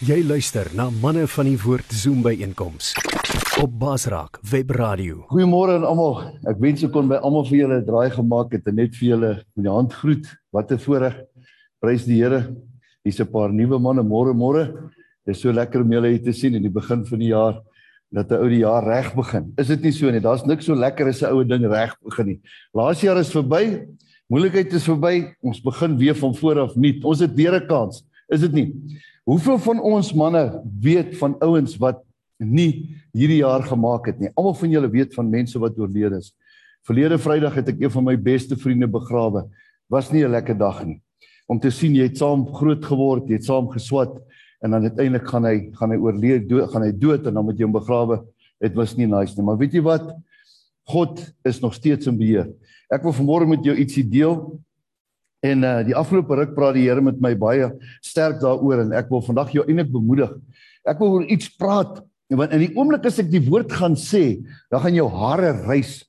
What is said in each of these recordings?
Jy luister na manne van die woord Zoom by einkoms op Basraak Web Radio. Goeiemôre aan almal. Ek wens ek kon by almal vir julle draai gemaak het en net vir julle met die hand groet. Wat 'n voorreg. Prys die Here. Hier's 'n paar nuwe manne môre môre. Dit is so lekker om julle hier te sien in die begin van die jaar dat 'n ou die jaar reg begin. Is dit nie so nie? Daar's niks so lekker as 'n oue ding reg begin nie. Laas jaar is verby. Moeilikheid is verby. Ons begin weer van voor af nuut. Ons het weer 'n kans. Is dit nie? Hoeveel van ons manne weet van ouens wat nie hierdie jaar gemaak het nie? Almal van julle weet van mense wat oorlede is. Verlede Vrydag het ek een van my beste vriende begrawe. Was nie 'n lekker dag nie. Om te sien jy het saam groot geword, jy het saam geswat en dan uiteindelik gaan hy gaan hy oorlede, dood, gaan hy dood en dan moet jy hom begrawe. Dit was nie nice nie, maar weet jy wat? God is nog steeds in beheer. Ek wil vanmôre met jou ietsie deel En uh die afgelope ruk praat die Here met my baie sterk daaroor en ek wil vandag jou eintlik bemoedig. Ek wil oor iets praat want in die oomblik as ek die woord gaan sê, dan gaan jou hare rys.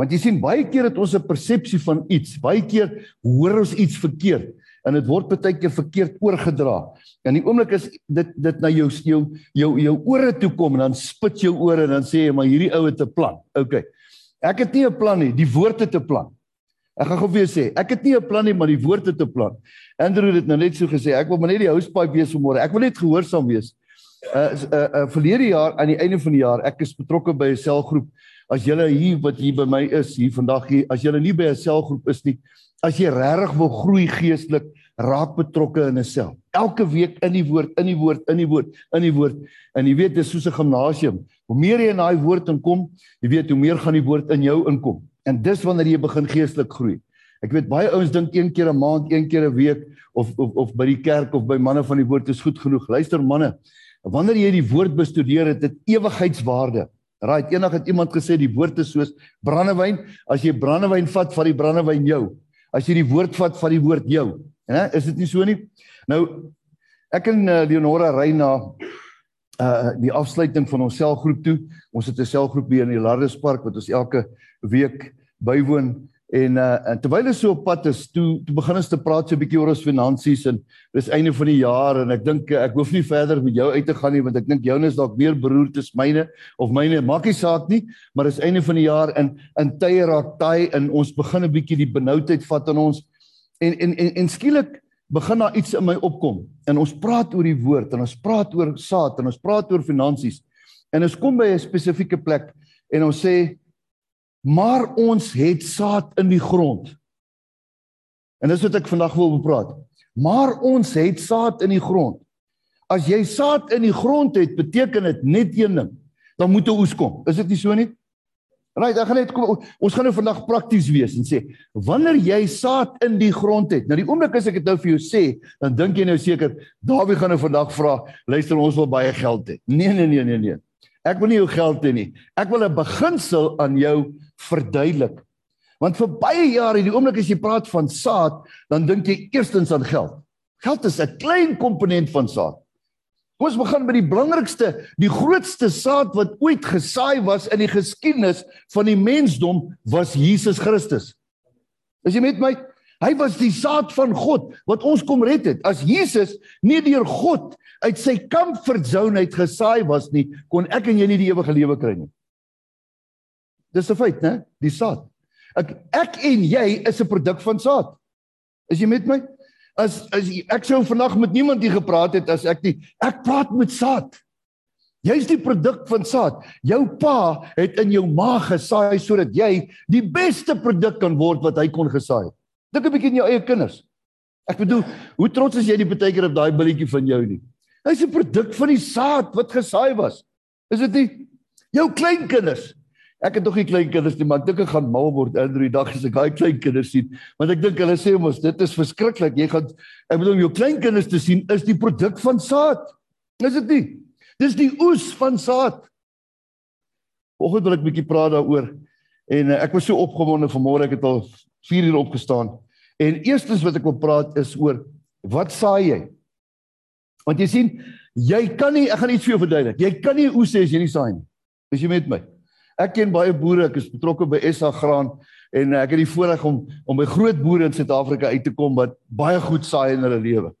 Want jy sien baie keer het ons 'n persepsie van iets. Baie keer hoor ons iets verkeerd en dit word baie keer verkeerd oorgedra. En die oomblik as dit dit na jou jou jou jou ore toe kom en dan spit jou ore en dan sê jy maar hierdie ou het 'n plan. OK. Ek het nie 'n plan nie, die woord het 'n plan. Ek gaan gou vir jou sê, ek het nie 'n plan nie, maar die woord het 'n plan. Andrew het nou net so gesê, ek wil maar net die housepipe wees vanmôre. Ek wil net gehoorsaam wees. Uh uh, uh verlede jaar aan die einde van die jaar, ek is betrokke by 'n selgroep. As julle hier wat hier by my is, hier vandag hier, as julle nie by 'n selgroep is nie, as jy regtig wil groei geestelik, raak betrokke in 'n sel. Elke week in die woord, in die woord, in die woord, in die woord. En jy weet, dit is soos 'n gimnasium. Hoe meer jy in daai woord inkom, jy weet hoe meer gaan die woord in jou inkom. En dis wanneer jy begin geestelik groei. Ek weet baie ouens dink een keer 'n maand, een keer 'n week of of of by die kerk of by manne van die woord is goed genoeg. Luister manne, wanneer jy die woord bestudeer, het dit ewigheidswaarde. Right, eendag het iemand gesê die woord is soos brandewyn. As jy brandewyn vat, vat die brandewyn jou. As jy die woord vat, vat die woord jou. Hè, is dit nie so nie? Nou ek en uh, Leonora ry na uh die afsluiting van ons selgroep toe. Ons het 'n selgroep hier in die Lardespark wat ons elke week bywoon en uh en terwyl ons so op pad is, toe toe begin ons te praat so 'n bietjie oor ons finansies en dis einde van die jaar en ek dink ek hoef nie verder met jou uit te gaan nie want ek dink joune is dalk meer beroerd as myne of myne maak nie saak nie, maar dis einde van die jaar en in tye raak taai en ons begin 'n bietjie die benoudheid vat aan ons. En en en, en skielik begin daar iets in my opkom en ons praat oor die woord en ons praat oor saad en ons praat oor finansies en ons kom by 'n spesifieke plek en ons sê maar ons het saad in die grond. En dis wat ek vandag wil bepraat. Maar ons het saad in die grond. As jy saad in die grond het, beteken dit net een ding. Dan moet 'n oes kom. Is dit nie so nie? Right, ek gaan net kom ons gaan nou vandag prakties wees en sê wanneer jy saad in die grond het. Nou die oomblik as ek dit nou vir jou sê, dan dink jy nou seker Dawie gaan nou vandag vra, luister ons wil baie geld hê. Nee nee nee nee nee. Ek wil nie jou geld hê nie. Ek wil 'n beginsel aan jou verduidelik. Want vir baie jare, die oomblik as jy praat van saad, dan dink jy eerstens aan geld. Geld is 'n klein komponent van saad. Kom ons begin by die belangrikste, die grootste saad wat ooit gesaai was in die geskiedenis van die mensdom was Jesus Christus. As jy met my, hy was die saad van God wat ons kom red het. As Jesus nie deur God uit sy comfort zone uit gesaai was nie, kon ek en jy nie die ewige lewe kry nie. Dis 'n feit, né? Die saad. Ek ek en jy is 'n produk van saad. Is jy met my? As as ek sou vandag met niemand hier gepraat het as ek nie ek praat met saad. Jy's die produk van saad. Jou pa het in jou maag gesaai sodat jy die beste produk kan word wat hy kon gesaai het. Dink 'n bietjie aan jou eie kinders. Ek bedoel, hoe trots is jy die partykeer op daai billetjie van jou nie? Hy's 'n produk van die saad wat gesaai was. Is dit nie? Jou kleinkinders. Ek het nog nie kleinkinders nie, maar ek dink ek gaan mal word Andrew die dag as ek daai kleinkinders sien, want ek dink hulle sê mos dit is verskriklik. Jy gaan ek bedoel jou kleinkinders te sien is die produk van saad. Is dit nie? Dis die oes van saad. Vanoggend wil ek bietjie praat daaroor en uh, ek was so opgewonde vanmôre ek het al 4 uur opgestaan. En eerstens wat ek wil praat is oor wat saai jy? Want jy sien, jy kan nie ek gaan iets vir jou verduidelik. Jy kan nie oes sê as jy nie saai nie. Is jy met my? Ek ken baie boere, ek is betrokke by SA Graan en ek het die voorreg om om by groot boere in Suid-Afrika uit te kom wat baie goed saai in hulle lewe.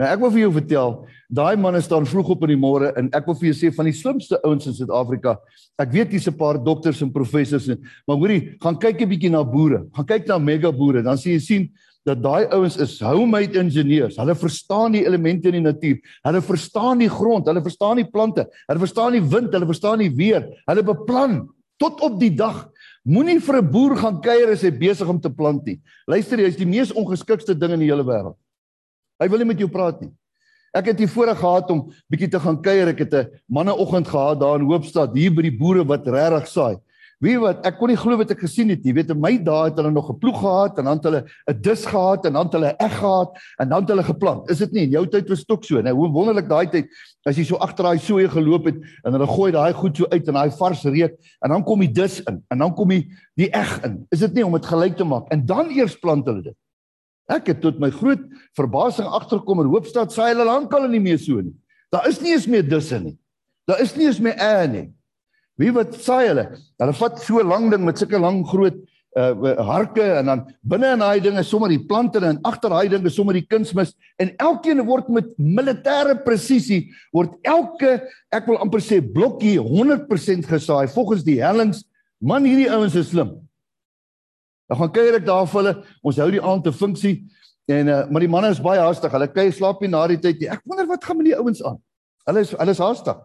Nou ek wil vir jou vertel, daai manne staan vroeg op in die môre en ek wil vir jou sê van die slimste ouens in Suid-Afrika. Ek weet hier's 'n paar dokters en professors en maar hoorie, gaan kyk 'n bietjie na boere. Gaan kyk na mega boere, dan sien jy sien dat daai ouens is homemade ingenieurs. Hulle verstaan die elemente in die natuur. Hulle verstaan die grond, hulle verstaan die plante, hulle verstaan die wind, hulle verstaan die weer. Hulle beplan tot op die dag. Moenie vir 'n boer gaan kuier as hy besig om te plant nie. Luister, hy is die mees ongeskikste ding in die hele wêreld. Hy wil nie met jou praat nie. Ek het hier voorreg gehad om bietjie te gaan kuier. Ek het 'n manneoggend gehad daar in Hoopstad hier by die boere wat regtig saai. Wie wat ek kon nie glo wat ek gesien het nie. Weet in my dae het hulle nog 'n ploeg gehad en dan het hulle 'n dis gehad en dan het hulle 'n eg gehad en dan het hulle geplant. Is dit nie in jou tyd was dit ook so? Nou hoe wonderlik daai tyd as jy so agter daai soeie geloop het en hulle gooi daai goed so uit en daai vars reuk en dan kom die dis in en dan kom die die eg in. Is dit nie om dit gelyk te maak en dan eers plant hulle dit? Ek het tot my groot verbasing agterkom in Hoopstad sê hulle lankal nie meer so nie. Daar is nie eens meer disse nie. Daar is nie eens meer ä nie. Wie wat sê hulle? Hulle vat so lank ding met sulke lang groot uh harke en dan binne in daai dinge sommer die plante en agter daai dinge sommer die kunsmis en elkeen word met militêre presisie word elke ek wil amper sê blokkie 100% gesaai volgens die hellings man hierdie ouens is slim Dan gaan kuier ek daar vir hulle. Ons hou die aand te funksie en uh, maar die manne is baie haastig. Hulle kuier slaap nie na die tyd nie. Ek wonder wat gaan met die ouens aan. Hulle is hulle is haastig.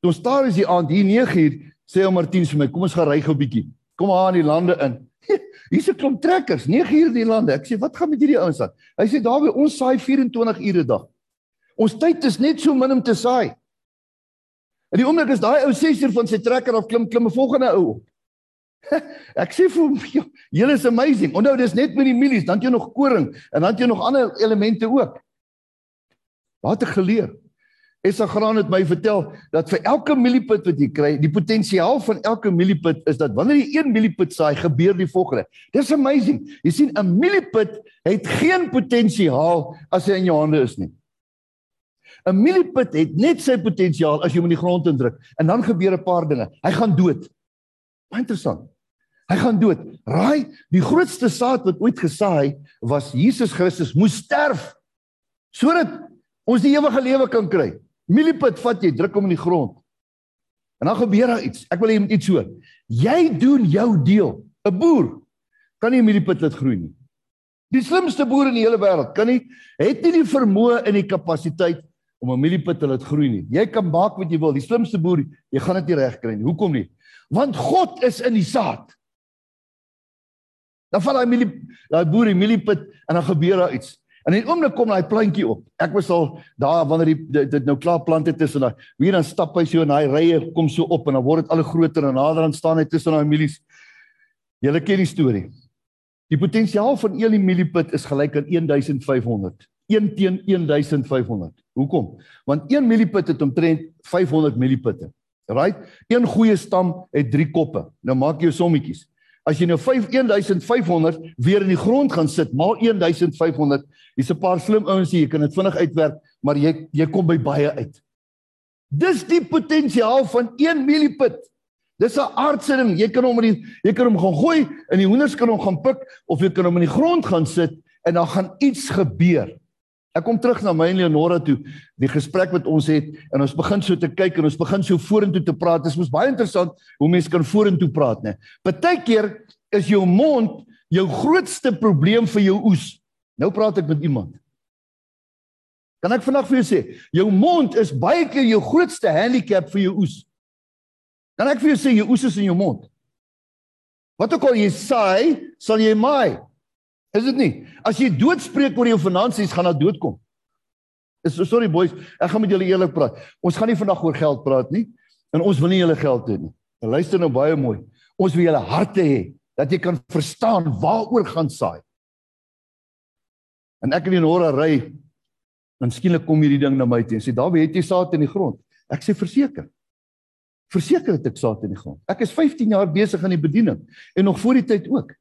Toe ons daar is die aand hier 9uur sê ou Martiens vir my, kom ons gaan ry gou bietjie. Kom aan die lande in. Hier's 'n klomp trekkers, 9uur in die lande. Ek sê, "Wat gaan met hierdie ouens aan?" Hy sê, "Daar by ons saai 24 ure 'n dag. Ons tyd is net so min om te saai." En die oomblik is daai ou 6 uur van sy trekker af klim klim 'n volgende ou op. Ek sê vir hom, julle is amazing. Onthou dis net met die mielies, dan het jy nog koring en dan het jy nog ander elemente ook. Wat het geleer? Esa Graan het my vertel dat vir elke mieliepit wat jy kry, die potensiaal van elke mieliepit is dat wanneer jy 1 mieliepit saai, gebeur die volgende. Dis amazing. Jy sien 'n mieliepit het geen potensiaal as hy in jou hande is nie. 'n Mieliepit het net sy potensiaal as jy hom in die grond indruk en dan gebeur 'n paar dinge. Hy gaan dood. Baie interessant. Hy gaan dood. Raai, die grootste saad wat ooit gesaai was Jesus Christus moes sterf sodat ons die ewige lewe kan kry. Mieliepit vat jy, druk hom in die grond. En dan gebeur daar iets. Ek wil hê jy moet iets hoor. Jy doen jou deel. 'n Boer kan nie 'n mieliepit laat groei nie. Die slimste boer in die hele wêreld kan nie het nie die vermoë en die kapasiteit om 'n mieliepit te laat groei nie. Jy kan maak wat jy wil. Die slimste boer, jy gaan dit nie reg kry nie. Hoekom nie? Want God is in die saad. Dan val daai milie daai boer die mieliepit en dan gebeur daar iets. En in 'n oomblik kom daai plantjie op. Ek was al daar wanneer die dit nou klaar plante tussen daai. Wie dan stap hy so en daai rye kom so op en dan word dit al groter en nader aan staan hy tussen daai mielies. Julle ken die storie. Die potensiaal van een mieliepit is gelyk aan 1500. 1 teen 1500. Hoekom? Want 1 mieliepit het omtrent 500 mieliepitte. Right? Een goeie stam het 3 koppe. Nou maak jy jou sommetjies. As jy nou 1500 weer in die grond gaan sit, maal 1500, hier's 'n paar slim ouens hier, jy kan dit vinnig uitwerk, maar jy jy kom by baie uit. Dis die potensiaal van 1 millipit. Dis 'n aardse ding. Jy kan hom in die jy kan hom gaan gooi en die hoenders kan hom gaan pik of jy kan hom in die grond gaan sit en dan gaan iets gebeur. Ek kom terug na my en Leonora toe, die gesprek wat ons het en ons begin so te kyk en ons begin so vorentoe te praat. Dit is mos baie interessant hoe mense kan vorentoe praat, né? Partykeer is jou mond jou grootste probleem vir jou oes. Nou praat ek met iemand. Kan ek vandag vir jou sê, jou mond is baie keer jou grootste handicap vir jou oes. Kan ek vir jou sê jou oes is in jou mond? Wat ook al jy saai, sal jy maai. Is dit nie? As jy doodspreek oor jou finansies, gaan daar dood kom. Is sorry boys, ek gaan met julle eerlik praat. Ons gaan nie vandag oor geld praat nie en ons wil nie julle geld hê nie. En luister nou baie mooi. Ons wil julle harte hê dat jy kan verstaan waaroor gaan saai. En ek en Nora ry en skielik kom hierdie ding na my toe en sê daar weet jy saad in die grond. Ek sê verseker. Verseker het ek saad in die grond. Ek is 15 jaar besig aan die bediening en nog voor die tyd ook.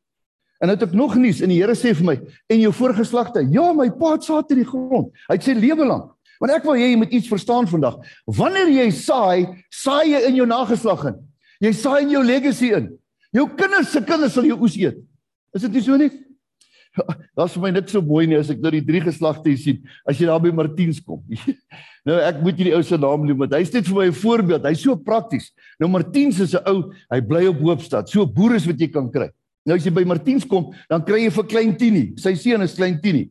En het ek nog nuus en die Here sê vir my en jou voorgeslagte, ja, my pa het saad in die grond. Hy het sy lewe lank. Want ek wil hê jy moet iets verstaan vandag. Wanneer jy saai, saai jy in jou nageslag in. Jy saai in jou legacy in. Jou kinders se kinders sal jou oes eet. Is dit nie so nie? Daar's vir my niks so mooi nie as ek nou die drie geslagte sien as jy daar by Martiens kom. nou ek moet hierdie ou se naam noem want hy's net vir my 'n voorbeeld. Hy's so prakties. Nou Martiens is 'n ou, hy bly op Hoopstad. So boer is wat jy kan kry. Nou as jy by Martiens kom, dan kry jy vir klein Tini. Sy seun is klein Tini.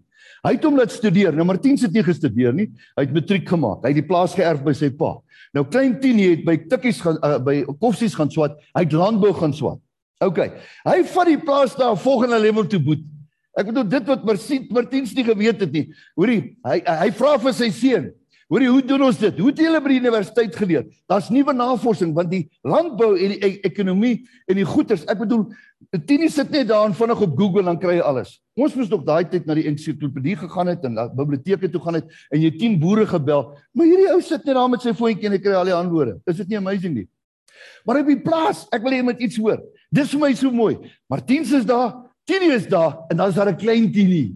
Hy het hom laat studeer. Nou Martiens het nie gestudeer nie. Hy het matriek gemaak. Hy het die plaas geërf by sy pa. Nou klein Tini het by tikkies gaan uh, by koffsies gaan swat. Hy het landbou gaan swat. OK. Hy vat die plaas na 'n volgende level toe boet. Ek bedoel dit wat Martiens nie geweet het nie. Hoorie, hy hy vra vir sy seun, Hoorie, hoe doen ons dit? Hoe het julle by die universiteit geleer? Daar's nuwe navorsing want die landbou en die e ekonomie en die goederes, ek bedoel, Tini sit net daar en vinnig op Google dan kry jy alles. Ons moes nog daai tyd na die ensiklopedie gegaan het en na biblioteke toe gaan het en jy 10 boere gebel. Maar hierdie ou sit net daar met sy foontjie en hy kry al die antwoorde. Is dit nie amazing nie? Maar op die plaas, ek wil hê jy moet iets hoor. Dis vir my so mooi. Martiens is daar, Tini is daar en dan's daar 'n klein Tini.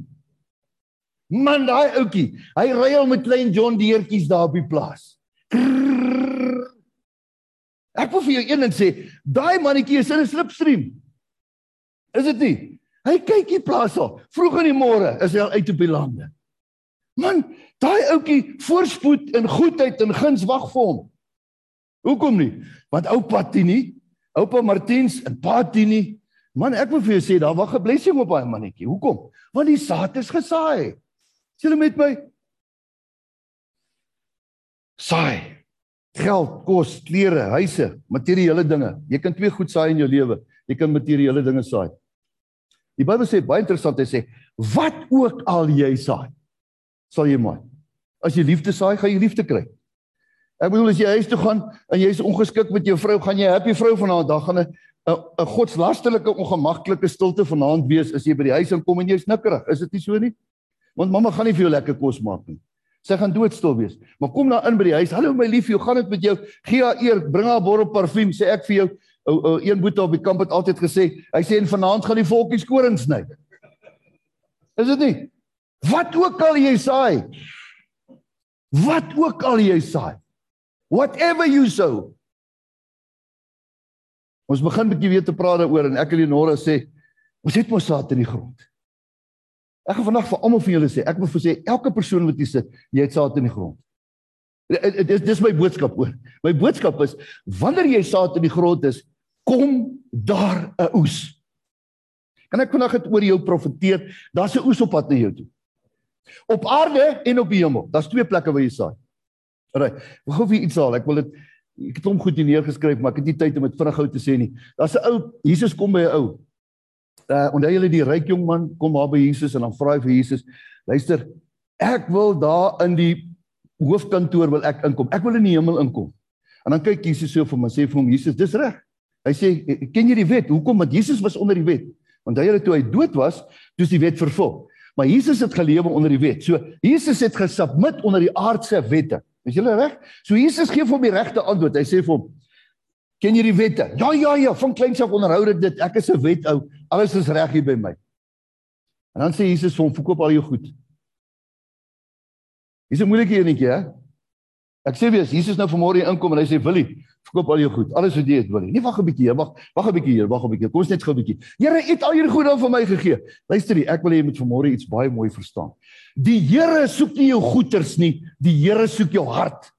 Man, daai ouetjie, hy ry al met klein John Deertjies daar op die plaas. Ek wil vir jou een ding sê, daai mannetjie is in 'n slipstream. Is dit nie? Hy kyk hier plaas al. Vroeg in die môre is hy al uit op die lande. Man, daai ouetjie voorspoed en goedheid en guns wag vir hom. Hoekom nie? Want oupa Tini, oupa Martiens en pa Tini, man, ek wil vir jou sê daar wag 'n blessing op daai mannetjie. Hoekom? Want die saad is gesaai. Is julle met my? Saai. Geld, kos, klere, huise, materiële dinge. Jy kan twee goed saai in jou lewe. Jy kan materiële dinge saai. Die Bybel sê baie interessant, hy sê wat ook al jy saai, sal jy maai. As jy liefde saai, gaan jy liefde kry. Ek bedoel as jy huis toe gaan en jy is ongeskik met jou vrou, gaan jy happy vrou vanaand, dan gaan 'n 'n godslasterlike ongemaklike stilte vanaand wees as jy by die huis inkom en jy's nikkerig. Is dit nie so nie? Want mamma gaan nie vir jou lekker kos maak nie. Sy gaan doodstil wees. Maar kom nou in by die huis. Hallo my lief, hoe gaan dit met jou? Gee haar eer, bring haar 'n bottel parfuum, sê ek vir jou. O, o een boetie op die kamp het altyd gesê, hy sê en vanaand gaan die volkies koring sny. Is dit nie? Wat ook al jy saai. Wat ook al jy saai. Whatever you sow. Ons begin bietjie weer te praat daaroor en ek en Lenora sê, ons het mos saad in die grond. Ek gaan vandag vir almal van julle sê, ek wil vir sê elke persoon wat hier sit, jy het saad in die grond. Dit dis my boodskap oor. My boodskap is wanneer jy saad in die grond is, kom daar 'n oes. Kan ek vandag dit oor jou profeteer? Daar's 'n oes op pad na jou toe. Op aarde en op hemel. Daar's twee plekke waar jy saai. Alraai. Ek gou vir iets al. Ek wil dit ek het hom goed hier neergeskryf, maar ek het nie tyd om dit vinnig gou te sê nie. Daar's 'n ou, Jesus kom by 'n ou uh onthou julle die ryk jong man kom daar by Jesus en dan vra hy vir Jesus, luister, ek wil daar in die hoofkantoor wil ek inkom. Ek wil in die hemel inkom. En dan kyk Jesus so vir hom en sê vir hom Jesus, dis reg. Hy sê, ken jy die wet? Hoekom? Want Jesus was onder die wet. Hy het toe hy dood was, toe is die wet vervul. Maar Jesus het gelewe onder die wet. So Jesus het gesubmit onder die aardse wette. Is jy reg? So Jesus gee vir hom die regte antwoord. Hy sê vir hom, Ken jy die wette? Ja ja ja, van kleins af onderhou ek dit. Ek is 'n wet ou. Alles is reg hier by my. En dan sê Jesus vir hom, "Verkoop al jou goed." Dis 'n moeilike enetjie, hè? Ek sê weer, Jesus nou vanmôre inkom en hy sê, "Willie, verkoop al jou goed. Alles wat jy het, Willie." Nee, wag 'n bietjie, wag. Wag 'n bietjie hier, wag 'n bietjie. Kom ons net gou 'n bietjie. Here het al hierdie goed aan vir my gegee. Luister jy, ek wil hê jy moet vanmôre iets baie mooi verstaan. Die Here soek nie jou goederes nie, die Here soek jou hart.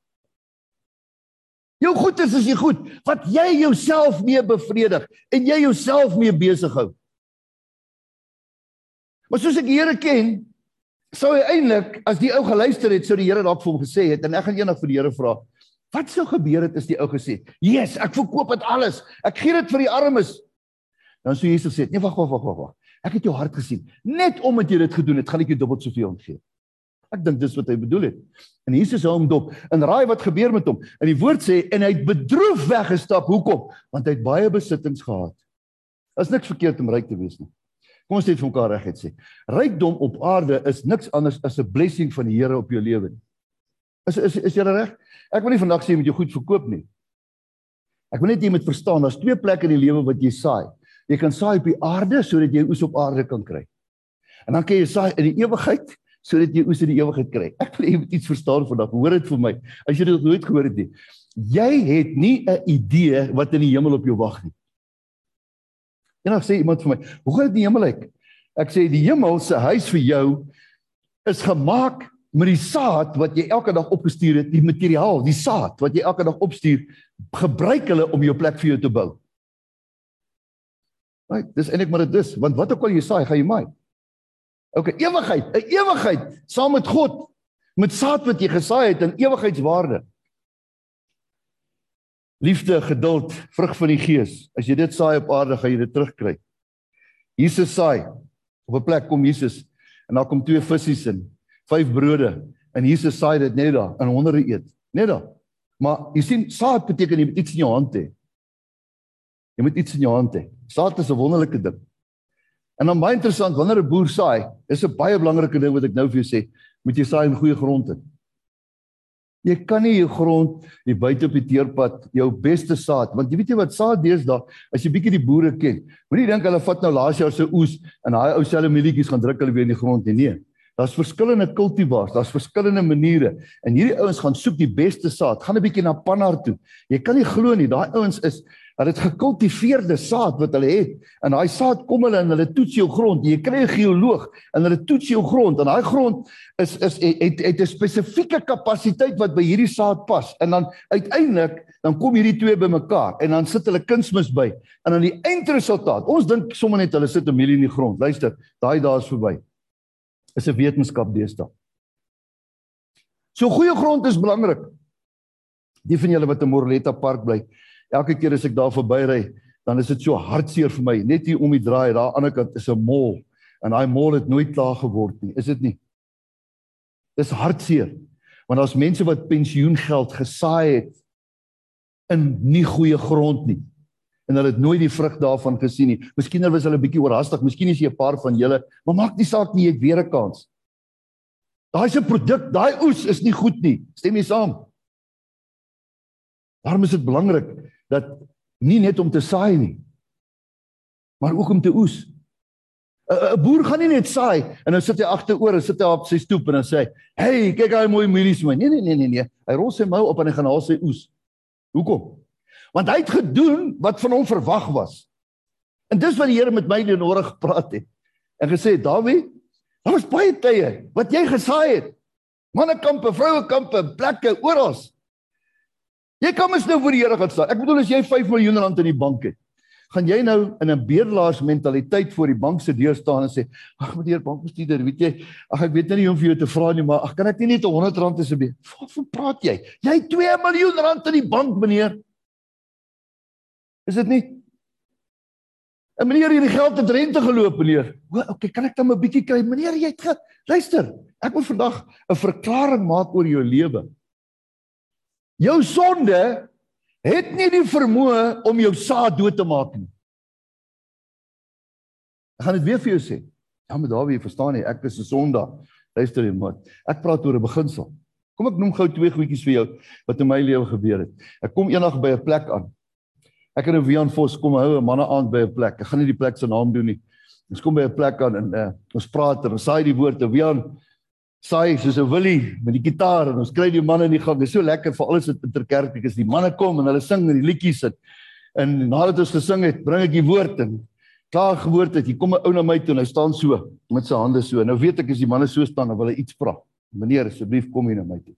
Jou goed is jy goed wat jy jouself mee bevredig en jy jouself mee besig hou. Maar soos ek die Here ken, sou hy eintlik as die ou geluister het, sou die Here dalk vir hom gesê het en ek gaan eendag vir die Here vra, wat sou gebeur het as die ou gesê het, "Jesus, ek verkoop dit alles. Ek gee dit vir die armes." Dan sou Jesus sê, "Nee, wag, wag, wag, wag. Ek het jou hart gesien. Net omdat jy dit gedoen het, gaan ek jou dubbel soveel gee." Ek dink dis wat hy bedoel het. En Jesus hou hom dop. En raai wat gebeur met hom? En die woord sê en hy het bedroef weggestap. Hoekom? Want hy het baie besittings gehad. Is niks verkeerd om ryk te wees nie. Kom ons sê dit vir mekaar reguit sê. Rykdom op aarde is niks anders as 'n blessing van die Here op jou lewe. Is is is jy reg? Ek wil nie vandag sê jy moet jou goed verkoop nie. Ek wil net jy moet verstaan, daar's twee plekke in die lewe wat jy saai. Jy kan saai op die aarde sodat jy oes op aarde kan kry. En dan kan jy saai in die ewigheid sodat jy oes in die ewigheid kry. Ek wil hê jy moet iets verstaan vandag. Hoor dit vir my. As jy dit nooit gehoor het nie. Jy het nie 'n idee wat in die hemel op jou wag nie. Eendag sê iemand vir my, "Hoe gaan dit in die hemel lyk?" Ek sê die hemel se huis vir jou is gemaak met die saad wat jy elke dag opgestuur het, die materiaal, die saad wat jy elke dag opstuur, gebruik hulle om jou plek vir jou te bou. Right, dis eintlik maar dit is, want wat ook al jy saai, gaan jy maai. OK, ewigheid, 'n ewigheid saam met God, met saad wat jy gesaai het in ewigheidswaarde. Liefde, geduld, vrug van die Gees. As jy dit saai op aarde, gaan jy dit terugkry. Jesus saai op 'n plek kom Jesus en daar kom twee visse in, vyf brode en Jesus saai dit net daar en honderde eet. Net daar. Maar jy sien saad beteken jy moet iets in jou hand hê. Jy moet iets in jou hand hê. Saad is 'n wonderlike ding. En dan baie interessant wanneer 'n boer saai, is 'n baie belangrike ding wat ek nou vir jou sê, moet jy saai in goeie grond hê. Jy kan nie jou grond hier buite op die teerpad jou beste saad, want jy weet jy wat saad deesdae, as jy bietjie die boere ken. Moenie dink hulle vat nou laas jaar se oes en daai ou selfe mielietjies gaan druk hulle weer in die grond nie. Nee. Daar's verskillende kultivars, daar's verskillende maniere. En hierdie ouens gaan soek die beste saad. Gaan 'n bietjie na Pannar toe. Jy kan nie glo nie, daai ouens is dat dit gekultiveerde saad wat hulle het. En daai saad kom hulle en hulle toets jou grond. Jy kry 'n geoloog en hulle toets jou grond. En daai grond is is het het 'n spesifieke kapasiteit wat by hierdie saad pas. En dan uiteindelik dan kom hierdie twee bymekaar en dan sit hulle kunsmis by. En dan die eindresultaat ons dink sommer net hulle sit 'n mielie in die grond. Luister daai dae is verby is 'n wetenskap deesdae so goeie grond is belangrik die van julle wat in Morletta Park bly Elke keer as ek daar verbyry, dan is dit so hartseer vir my. Net hier om die draai, daar aan die ander kant is 'n mol en daai mol het nooit klaar geword nie. Is dit nie? Dis hartseer. Want daar's mense wat pensioengeld gesaai het in nie goeie grond nie en hulle het nooit die vrug daarvan gesien nie. Miskien was hulle 'n bietjie oorhaastig, miskien is jy 'n paar van julle, maar maak nie saak nie, jy het weer 'n kans. Daai se produk, daai oes is nie goed nie. Stem jy saam? Daarom is dit belangrik dat nie net om te saai nie maar ook om te oes. 'n Boer gaan nie net saai en dan sit hy agteroor en sit hy op sy stoep en dan sê hy: "Hey, kyk hoe mooi mielies my." Nee nee nee nee nee. Hy rol sy mou op en hy gaan haal sy oes. Hoekom? Want hy het gedoen wat van hom verwag was. En dis wat die Here met my teenoor gepraat het. En gesê: "Dawie, daar was baie tye wat jy gesaai het. Mannekampe, vrouekampe, plekke oral. Jy kan mos nou voor die Here gaan staan. Ek bedoel as jy 5 miljoen rand in die bank het, gaan jy nou in 'n bedelaars mentaliteit voor die bank se deur staan en sê: "Ag meneer bankbestuurder, weet jy, ag ek weet nou nie hoe om vir jou te vra nie, maar ag kan ek nie net 100 rand asseblief?" Waarvan praat jy? Jy het 2 miljoen rand in die bank, meneer. Is dit nie? En meneer, hierdie geld het rente geloop, meneer. O, okay, kan ek dan 'n bietjie kry? Meneer, jy het luister. Ek moet vandag 'n verklaring maak oor jou lewe. Jou sonde het nie die vermoë om jou saad dood te maak nie. Ek gaan dit weer vir jou sê. Ja, maar daar wie jy verstaan nie, ek is 'n sondaar. Luister jy maar. Ek praat oor 'n beginsel. Kom ek noem gou twee goedjies vir jou wat in my lewe gebeur het. Ek kom eendag by 'n plek aan. Ek en Wian Vos kom hou 'n manne aand by 'n plek. Ek gaan nie die plek se naam doen nie. Ons kom by 'n plek aan en uh, ons praat en ons saai die woorde Wian saai soos 'n willie met die gitaar en ons kry die manne in die gang. Dit is so lekker vir alles wat interkerklik is. Die manne kom en hulle sing en die liedjies sit. En nadat ons gesing het, bring ek die woord in. Klaar gewoord het, hier kom 'n ou na my toe en hy staan so met sy hande so. Nou weet ek as die manne so staan, dan wil hy iets vra. Meneer, asseblief kom hier na my toe.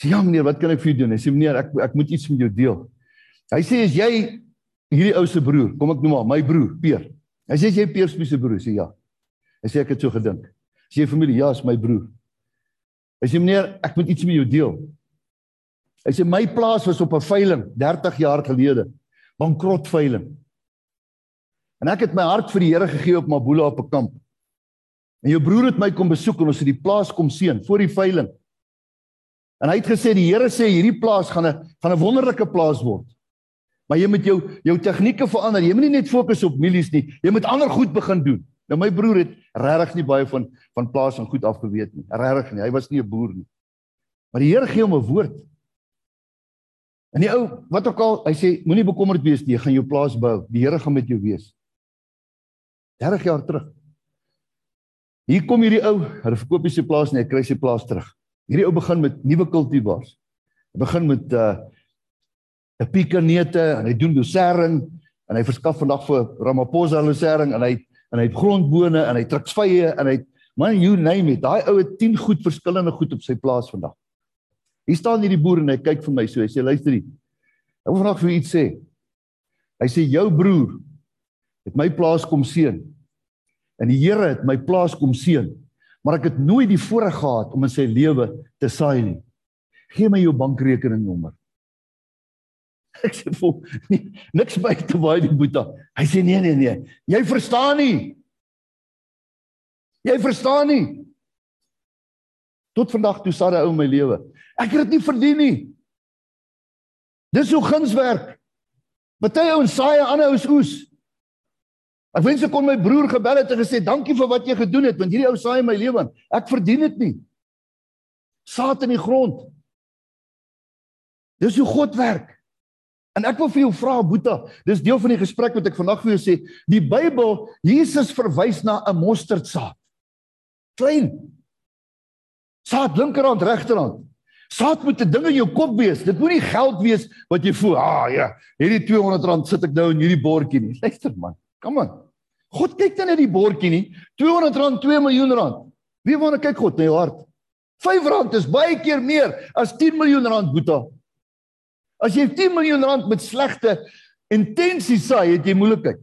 Sê ja meneer, wat kan ek vir jou doen? Hy sê meneer, ek ek moet iets met jou deel. Hy sê as jy hierdie ou se broer, kom ek noem maar my broer, Peer. Hy sê jy Peer se broer, sê ja. Hy sê ek het so gedink. Is jy familie? Ja, is my broer. Hy sê meneer, ek moet iets met jou deel. Hy sê my plaas was op 'n veiling 30 jaar gelede. Bankrot veiling. En ek het my hart vir die Here gegee op Mabula op 'n kamp. En jou broer het my kom besoek en ons het die plaas kom sien voor die veiling. En hy het gesê die Here sê hierdie plaas gaan 'n gaan 'n wonderlike plaas word. Maar jy moet jou jou tegnieke verander. Jy moenie net fokus op mielies nie. Jy moet ander goed begin doen. Nou my broer het regtig nie baie van van plaas en goed afgeweet nie. Regtig nie. Hy was nie 'n boer nie. Maar die Here gee hom 'n woord. En die ou, wat ook al, hy sê moenie bekommerd wees nie, jy gaan jou plaas bou. Die Here gaan met jou wees. 30 jaar terug. Hier kom hierdie ou, hy verkoop sy plaas en hy kry sy plaas terug. Hierdie ou begin met nuwe kultivars. Hy begin met uh 'n piekanete en hy doen dosering en hy verskaf vandag vir Ramaphosa dosering en hy en hy het grondbone en hy trek vye en hy man you name it. Daai ou het 10 goed verskillende goed op sy plaas vandag. Hier staan hierdie boer en hy kyk vir my so. Hy sê luister hier. Ek wil vanaand vir iets sê. Hy sê jou broer het my plaas kom seën. En die Here het my plaas kom seën. Maar ek het nooit die voorreg gehad om in sy lewe te saai nie. Gee my jou bankrekeningnommer. Ek sê vol nie, niks by te baie die boeta. Hy sê nee nee nee. Jy verstaan nie. Jy verstaan nie. Tot vandag toe sade ou my lewe. Ek het dit nie verdien nie. Dis hoe guns werk. Party ouens saai ander ouens oes. Ek wens ek kon my broer gebel het en gesê dankie vir wat jy gedoen het want hierdie ou saai my lewe aan. Ek verdien dit nie. Saad in die grond. Dis hoe God werk. En ek wil vir jou vra Boeta, dis deel van die gesprek wat ek vandag vir jou sê. Die Bybel, Jesus verwys na 'n mosterdsaad. Klein. Saad linkerhand, regterhand. Saad moet 'n ding in jou kop wees. Dit moenie geld wees wat jy voel, "Ah ja, hierdie R200 sit ek nou in hierdie bordjie nie." Luister man, kom aan. God kyk dan net die bordjie nie. R200, 2 miljoen rand. Wie wou kyk God na jou hart? R5 is baie keer meer as 10 miljoen rand, Boeta. As jy 10 miljoen rand met slegte intensies saai, het jy moeilikheid.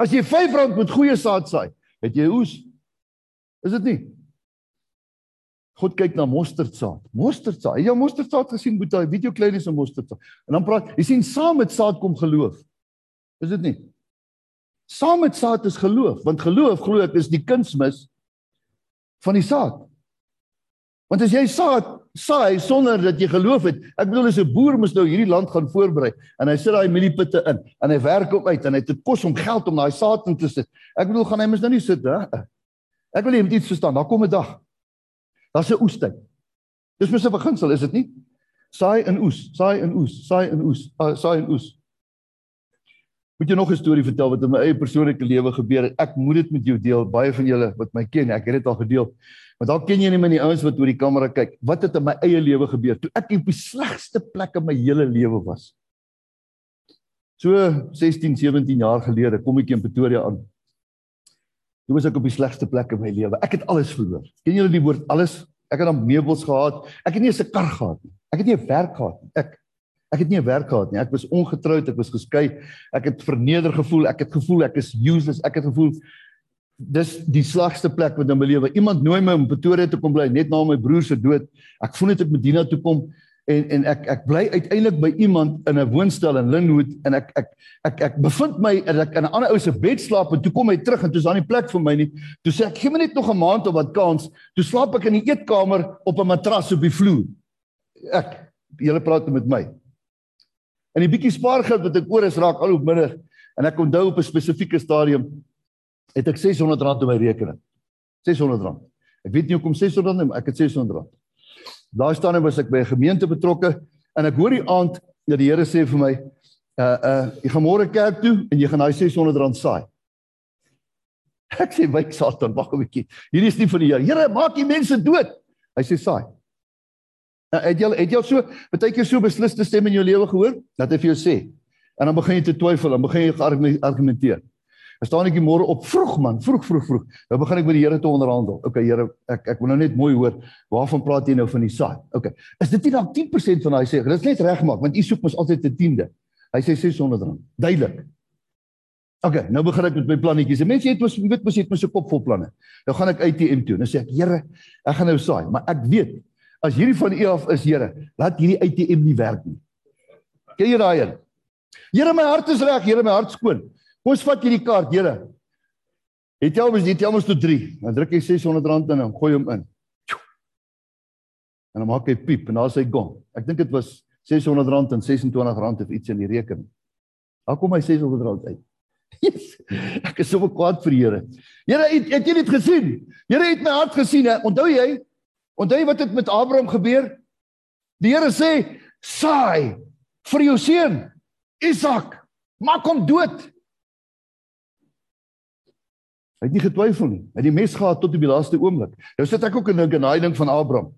As jy 5 rand met goeie saad saai, het jy oes. Is dit nie? God kyk na mosterdsaad. Mosterdsaad. Jy jou mosterdsaad gesien met daai video kleinies van mosterdsaad. En dan praat, jy sien saam met saad kom geloof. Is dit nie? Saam met saad is geloof, want geloof glo ek is die kunsmis van die saad. Want as jy saad saai sonder dat jy geloof het, ek bedoel as 'n boer moet nou hierdie land gaan voorberei en hy sit daai mieliepitte in en hy werk hom uit en hy het kos om geld om daai saad in te sit. Ek bedoel gaan hy mos nou nie sit hè. Ek wil hê jy moet iets verstaan. Daar kom 'n dag. Daar's 'n oestyd. Dis mos 'n beginsel, is dit nie? Saai en oes, saai en oes, saai en oes, uh, saai en oes. Moet jy nog 'n storie vertel wat in my eie persoonlike lewe gebeur het? Ek moet dit met jou deel. Baie van julle wat my ken, ek het dit al gedeel. Maar dalk ken jy nie my die ouens wat oor die kamera kyk. Wat het in my eie lewe gebeur toe ek op die slegste plek in my hele lewe was? So 16, 17 jaar gelede kom ek in Pretoria aan. Toe was ek op die slegste plek in my lewe. Ek het alles verloor. Ken julle die woord alles? Ek het dan meubels gehad. Ek het nie 'n kar gehad nie. Ek het nie 'n werk gehad nie. Ek ek het nie 'n werk gehad nie. Ek was ongetroud, ek was geskei. Ek het verneder gevoel. Ek het gevoel ek is useless. Ek het gevoel dis die slegste plek wat in my lewe. Iemand nooi my om Pretoria te kom bly net na my broer se dood. Ek voel net ek moet Dina toe kom en en ek ek bly uiteindelik by iemand in 'n woonstel in Linwood en ek ek ek ek bevind my en ek in 'n ander ou se bed slaap en toe kom hy terug en toe is daar nie plek vir my nie. Toe sê ek gee my net nog 'n maand of wat kans. Toe slaap ek in die eetkamer op 'n matras op die vloer. Ek julle praat met my. En die bietjie spaargeld wat ek oor is raak al hoe minder en ek onthou op 'n spesifieke stadium het ek R600 op my rekening. R600. Ek weet nie hoekom R600 nie, ek het R600. Daar staan en was ek by 'n gemeente betrokke en ek hoor die aand dat die Here sê vir my, uh uh jy gaan môre kerk toe en jy gaan daai R600 saai. Ek sê wyk Satan, wag 'n bietjie. Hierdie is nie van die Here. Here, maak die mense dood. Hy sê saai. Nou, het jy het jy so baie keer so besliste stem in jou lewe gehoor dat hy vir jou sê en dan begin jy te twyfel, dan begin jy argumenteer. Dan staan ek môre op vroeg man, vroeg vroeg vroeg. Nou begin ek met die Here te onderhandel. Okay Here, ek ek wil nou net mooi hoor waarvan praat jy nou van die saad? Okay. Is dit nie dalk 10% van daai sê? Dit is net regmaak want u soek mos altyd 'n tiende. Hy sê R600. Duidelik. Okay, nou begin ek met my plannetjies. Mense het mos weet mos het mos 'n kop vol planne. Nou gaan ek ATM toe. Nou sê ek, Here, ek gaan nou saai, maar ek weet as hierdie van u af is, Here, laat hierdie ATM nie werk nie. Ken jy daai een? Here, my hart is reg, Here, my hart skoon. Kom ons vat hierdie kaart, Here. Jy al mos jy mos tot 3. Dan druk jy R600 in en gooi hom in. En dan maak hy piep en daar sê gong. Ek dink dit was R600 en R26 of iets in die rekening. Daar kom hy R600 uit. Yes. Ek is so kwaad vir die Here. Here, het, het jy dit gesien? Here het my hart gesien. He. Onthou jy? Onthou wat het met Abraham gebeur? Die Here sê: "Saai vir jou seun Isak, maak hom dood." Hy het nie getwyfel nie. Hy het die mes gehad tot op die laaste oomblik. Nou sit ek ook en dink aan daai ding van Abraham.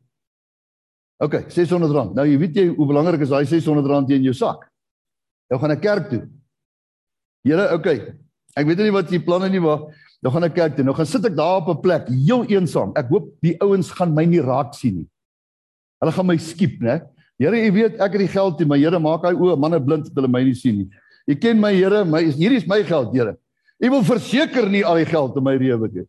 OK, R600. Nou jy weet jy hoe belangrik is daai R600 in jou sak. Nou gaan ek kerk toe. Here, OK. Ek weet nie wat jy planne nie, maar nou gaan ek kyk toe. Nou gaan sit ek daar op 'n plek, heel eensaam. Ek hoop die ouens gaan my nie raak sien nie. Hulle gaan my skiep, né? Here, jy weet ek het die geld hier, maar Here maak hy oë manne blind dat hulle my nie sien nie. Jy ken my Here, my hierdie is my geld, Here. Jy wil verseker nie al die geld in my rewe gee.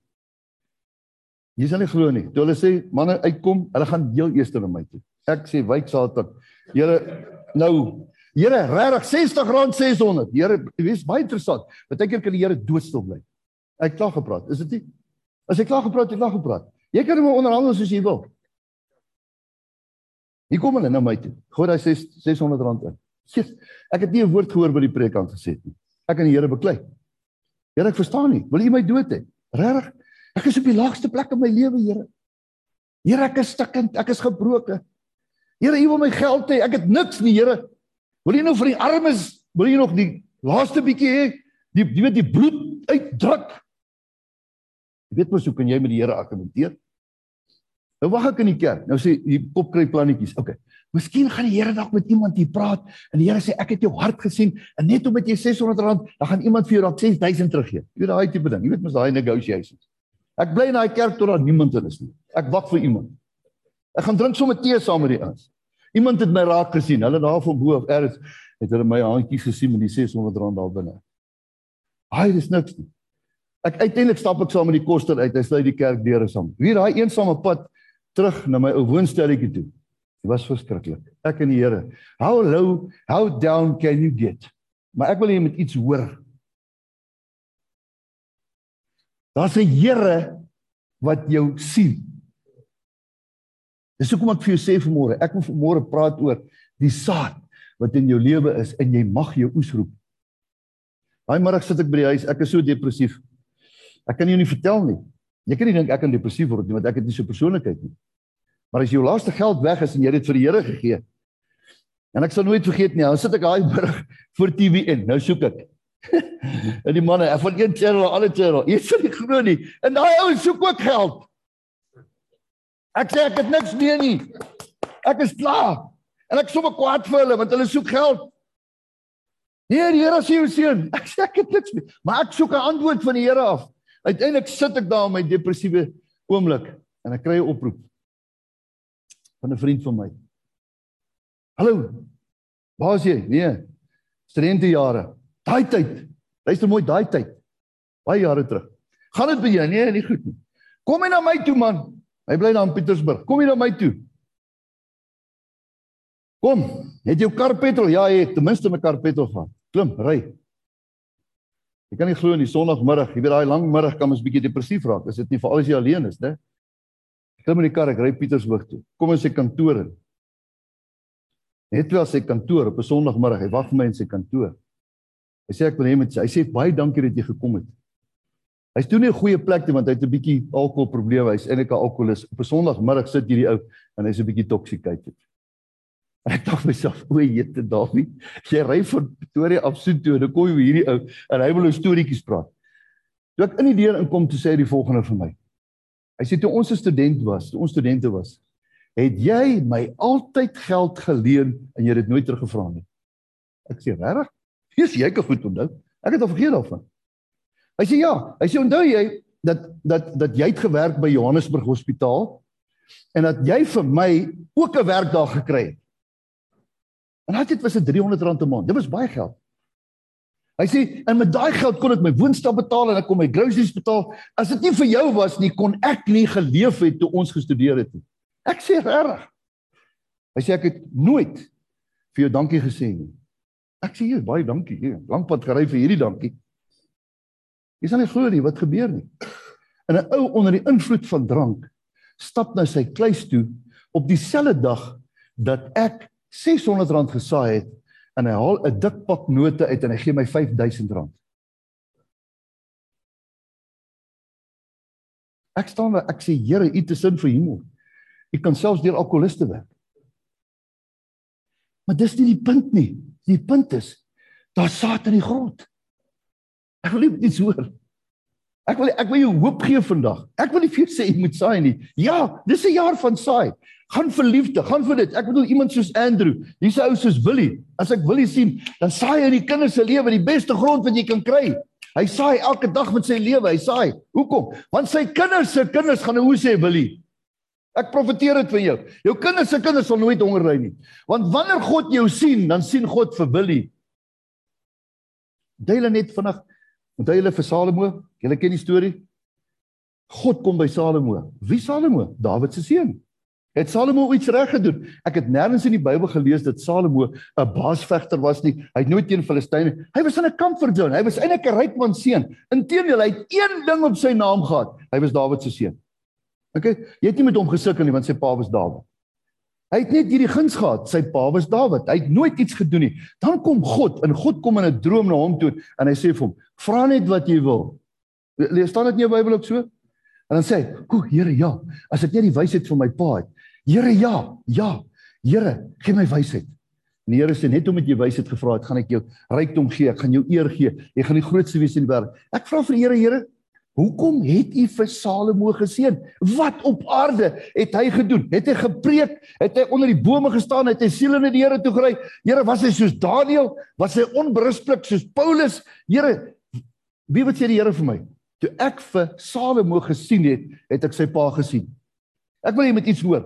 Jy sal nie glo nie. Toe hulle sê manne uitkom, hulle gaan heel eers na my toe. Ek sê wyk Satan. Here, nou Here, regtig R60 600. Here, dis baie interessant. Partykeer kan die Here doodstil bly. Ek klaar gepraat. Is dit nie? As ek klaar gepraat het, klaar gepraat. Jy kan hom onderhandel soos jy wil. Hier kom hulle na my toe. Gooi daai 600 rand in. Jesus, ek het nie 'n woord gehoor wat die predikant gesê het nie. Ek kan die Here beklei. Here, ek verstaan nie. Wil U my dood hê? Regtig? Ek is op die laagste plek in my lewe, Here. Here, ek is stikkend, ek is gebroken. Here, U wil my geld hê. Ek het niks nie, Here. Wil jy nou vir die armes, wil jy nog die laaste bietjie hê? Die jy weet die bloed uitdruk. Jy weet mos hoe kan jy met die Here argumenteer? Nou wag ek in die kerk. Nou sê hier kop kry plannetjies. OK. Miskien gaan die Here dalk met iemand hier praat en die Here sê ek het jou hart gesien en net omdat jy 600 rand, dan gaan iemand vir jou dalk 6000 teruggee. Jy weet daai tipe ding. Jy weet mos daai negotiations. Ek bly in daai kerk tot daar niemand in is nie. Ek wag vir iemand. Ek gaan drink sommer tee saam met die ouens. Iemand het my raak gesien. Hulle daar van bo af erns het hulle my handjies gesien met die 600 rand daar binne. Haai, dis niks nie. Ek uiteindelik stap ek saam met die koster uit. Hy sluit die kerk deure saam. Wie daai eensame pad terug na my ou woonstelletjie toe. Dit was verskriklik. Ek en die Here. How low, how down can you get? Maar ek wil hê jy moet iets hoor. Daar's 'n Here wat jou sien. Dis hoekom ek vir jou sê vanmôre, ek wil vanmôre praat oor die saad wat in jou lewe is en jy mag jou oes roep. Daai middag sit ek by die huis, ek is so depressief. Ek kan jou nie vertel nie. Jy kan nie dink ek kan depressief word nie want ek het nie so 'n persoonlikheid nie. Maar as jou laaste geld weg is en jy dit vir die Here gegee. En ek sal nooit vergeet nie, dan sit ek daai middag voor TV in. Nou soek ek. en die manne, ek van een channel ander channel. Jy sien nie glo nie. En daai ou soek ook geld. Ek sê ek het niks meer nie. Ek is klaar. En ek sommer kwaad vir hulle want hulle soek geld. Nee, die Here sê jou seun, ek sê ek het niks meer, maar ek soek 'n antwoord van die Here af. Uiteindelik sit ek daar in my depressiewe oomblik en ek kry 'n oproep van 'n vriend van my. Hallo. Waar is jy? Nee. Studentejare. Daai tyd. Luister mooi, daai tyd. Baie jare terug. Gaan dit by jou? Nee, nie goed nie. Kom jy na my toe man? Hy bly daar in Pietersburg. Kom jy na my toe? Kom, het jy jou kar petrol? Ja, jy het ten minste my kar petrol gehad. Klim, ry. Jy kan nie glo in die Sondagmiddag, jy weet daai lang middag kan ons bietjie depressief raak. Is dit nie veral as jy alleen is, né? Klim in die kar, ek ry Pietersburg toe. Kom in sy kantoor in. Net toe as sy kantoor op 'n Sondagmiddag, hy wag vir my in sy kantoor. Hy sê ek wil hê met sy. Hy sê baie dankie dat jy gekom het. Hy's toe nie 'n goeie plek toe want hy het 'n bietjie alkoholprobleme. Hy's eintlik 'n alkoholist. Op 'n Sondagmiddag sit hierdie ou en hy's 'n bietjie toksikated. Ek dink myself, o, jette Dawie, jy ry van Pretoria af so toe, dan kom jy hierdie ou en hy wil 'n storieetjies praat. Toe ek in die deur inkom, toe sê hy die volgende vir my. Hy sê toe ons 'n student was, toe ons studente was, het jy my altyd geld geleen en jy het dit nooit teruggevra nie. Ek sê, "Regtig? Dis jy kan goed onthou. Ek het al vergeet daarvan." Hy sê ja, hy sê onthou jy dat dat dat jy het gewerk by Johannesburg Hospitaal en dat jy vir my ook 'n werk daar gekry het. En dit was 'n 300 rand 'n maand. Dit was baie geld. Hy sê en met daai geld kon ek my woonstel betaal en ek kon my groceries betaal. As dit nie vir jou was nie, kon ek nie geleef het toe ons gestudeer het nie. Ek sê regtig. Hy sê ek het nooit vir jou dankie gesê nie. Ek sê jy baie dankie. Lank pad gery vir hierdie dankie. Jy sal nie glo nie wat gebeur nie. En 'n ou onder die invloed van drank stap nou sy kluis toe op dieselfde dag dat ek R600 gesaai het en hy haal 'n dik pak note uit en hy gee my R5000. Ek staan daar, ek sê Here, U 'n sin vir humor. U kan selfs deur alkoholiste werk. Maar dis nie die punt nie. Die punt is daar saad in die grond. Ek wil nie iets hoor. Ek wil ek wil jou hoop gee vandag. Ek wil nie vir jou sê jy moet saai nie. Ja, dis 'n jaar van saai. Gaan vir liefde, gaan vir dit. Ek bedoel iemand soos Andrew, hier's 'n ou soos Willie. As ek Willie sien, dan saai hy in die kinders se lewe die beste grond wat jy kan kry. Hy saai elke dag met sy lewe, hy saai. Hoekom? Want sy kinders se kinders gaan hoe sê Willie? Ek profeteer dit vir jou. Jou kinders se kinders sal nooit honger ly nie. Want wanneer God jou sien, dan sien God vir Willie. Deel net vanaand. Onthou julle vir Salomo? Julle ken die storie? God kom by Salomo. Wie Salomo? Dawid se seun. Het Salomo iets reg gedoen? Ek het nêrens in die Bybel gelees dat Salomo 'n baasvegter was nie. Hy het nooit teen Filistyne. Hy was in 'n comfort zone. Hy was eintlik 'n ryk man seun. Inteendeel, hy het een ding op sy naam gehad. Hy was Dawid se seun. OK, jy het nie met hom gesukkel nie want sy pa was Dawid. Hy het net hierdie guns gehad. Sy pa was Dawid. Hy het nooit iets gedoen nie. Dan kom God en God kom in 'n droom na hom toe en hy sê vir hom: "Vra net wat jy wil." Lees staan dit in jou Bybel ook so? En dan sê hy: "O, Here, ja. As ek net die wysheid van my pa het, Here ja, ja. Here, gee my wysheid. En die Here sê net omdat jy wysheid gevra het, gaan ek jou rykdom gee, ek gaan jou eer gee. Jy gaan die grootste wees in die wêreld. Ek vra vir die Here, Here, hoekom het U vir Salomo geseën? Wat op aarde het hy gedoen? Het hy gepreek? Het hy onder die bome gestaan? Het hy siele na die Here toe gery? Here, was hy soos Daniël? Was hy onberusblik soos Paulus? Here, wie wat sê die Here vir my? Toe ek vir Salomo gesien het, het ek sy pa gesien. Ek wil jy met iets hoor.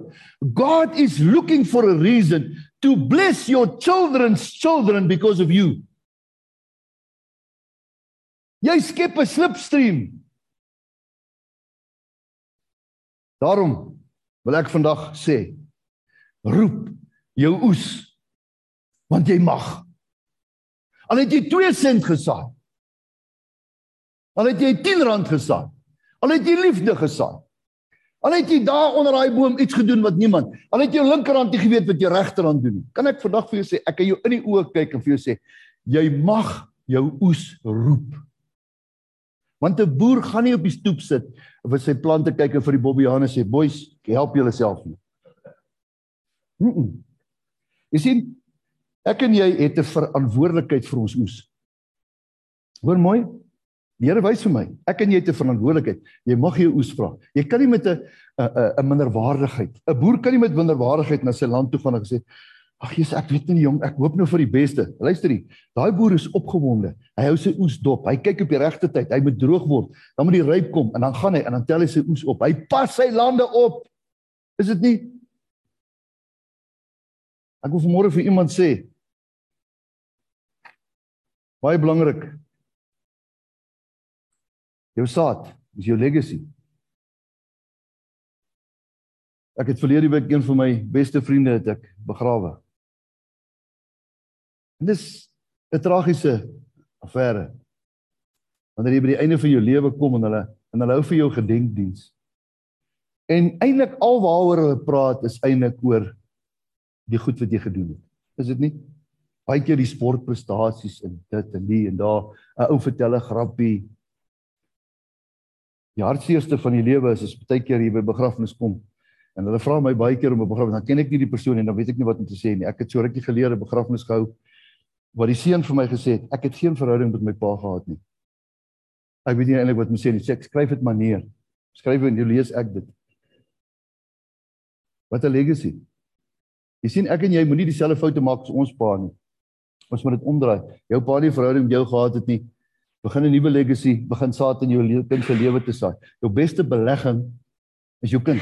God is looking for a reason to bless your children's children because of you. Jy skep 'n slipstream. Daarom wil ek vandag sê roep jou oes want jy mag. Al het jy 2 sent gesaai. Al het jy 10 rand gesaai. Al het jy liefde gesaai. Al het jy daar onder daai boom iets gedoen wat niemand. Al het jou linkerhand nie geweet wat jou regterhand doen nie. Kan ek vandag vir jou sê, ek kan jou in die oë kyk en vir jou sê, jy mag jou oes roep. Want 'n boer gaan nie op die stoep sit of vir sy plante kyk en vir die bobbejane sê, "Boys, help julle self nie." Mm -mm. Jy sien, ek en jy het 'n verantwoordelikheid vir ons oes. Hoor mooi, Die Here wys vir my, ek en jy het 'n verantwoordelikheid. Jy mag jou oes vra. Jy kan nie met 'n 'n 'n minderwaardigheid. 'n Boer kan nie met minderwaardigheid na sy land toe gaan en sê, "Ag Jesus, ek weet nie jong, ek hoop nou vir die beste." Luister hier. Daai boer is opgewonde. Hy hou sy oes dop. Hy kyk op die regte tyd. Hy moet droog word. Dan moet die ryp kom en dan gaan hy en dan tel hy sy oes op. Hy pas sy lande op. Is dit nie? Ek wil vanmôre vir iemand sê, baie belangrik Jou saad is jou legacy. Ek het verlede week een van my beste vriende het ek begrawe. En dis 'n tragiese affære. Wanneer jy by die einde van jou lewe kom en hulle en hulle hou vir jou gedenkdiens. En eintlik alwaaroor hulle praat is eintlik oor die goed wat jy gedoen het. Is dit nie? Baie keer die sportprestasies en dit en die en daar 'n ou vertel 'n grappie Die hartseerste van die lewe is as baie keer hier by begrafnis kom en hulle vra my baie keer om 'n begrafnis, dan ken ek nie die persoon en dan weet ek nie wat om te sê nie. Ek het so rukkie gelede 'n begrafnis gehou waar die seun vir my gesê het ek het geen verhouding met my pa gehad nie. Ek weet nie eintlik wat om sê nie. Sê ek skryf dit maar neer. Skryf en jy lees ek dit. Wat 'n legacy. Jy sien ek en jy moenie dieselfde foute maak as ons pa nie. Ons moet dit omdraai. Jou pa nie verhouding met jou gehad het nie begin 'n nuwe legacy, begin saad in jou kind se lewe te saai. Jou beste belegging is jou kind,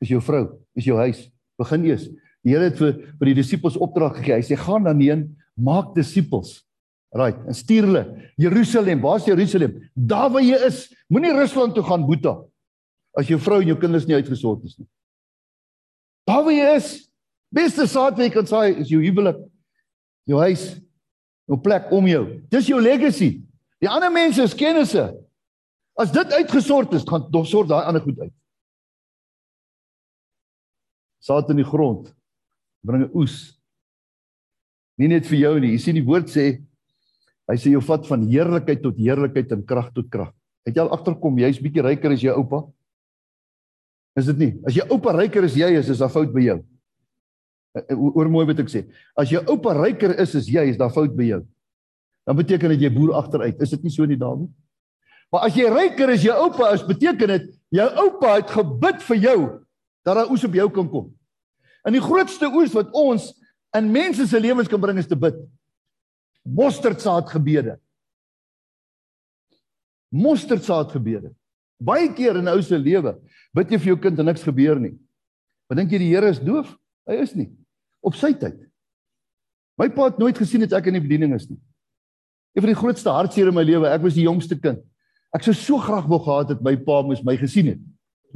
is jou vrou, is jou huis. Begin eers. Die Here het vir vir die disippels opdrag gegee. Hy sê gaan dan heen, maak disippels. Right, en stuur hulle Jerusalem. Waar's Jerusalem? Daar waar jy is. Moenie Rusland toe gaan boeta as jou vrou en jou kinders nie uitgesort is nie. Daar waar jy is. Beste saad wat jy kan saai is jou huwelik. Jou huis, jou plek om jou. Dis jou legacy. Die ander mense is kennisse. As dit uitgesort is, gaan dog sort daai ander goed uit. Saad in die grond bring 'n oes. Nie net vir jou nie. Jy sien die woord sê hy sê jou vat van heerlikheid tot heerlikheid en krag tot krag. Het jy al agterkom jy's bietjie ryker as jou oupa? Is dit nie? As jou oupa ryker as jy is, is daar fout by jou. Eh, eh, oor mooi wat ek sê. As jou oupa ryker is as jy, is daar fout by jou dan beteken dit jy boer agteruit. Is dit nie so nie, Dawie? Maar as jy ryker as jou oupa is, beteken dit jou oupa het gebid vir jou dat daar oes op jou kan kom. En die grootste oes wat ons in mense se lewens kan bring is te bid. Mosterdsaad gebede. Mosterdsaad gebede. Baie keer in ou se lewe bid jy vir jou kind en niks gebeur nie. Wat dink jy die Here is doof? Hy is nie. Op sy tyd. My pa het nooit gesien dat ek in die bediening is nie. Een van die grootste hartseer in my lewe, ek was die jongste kind. Ek sou so graag wou gehad het my pa moes my gesien het.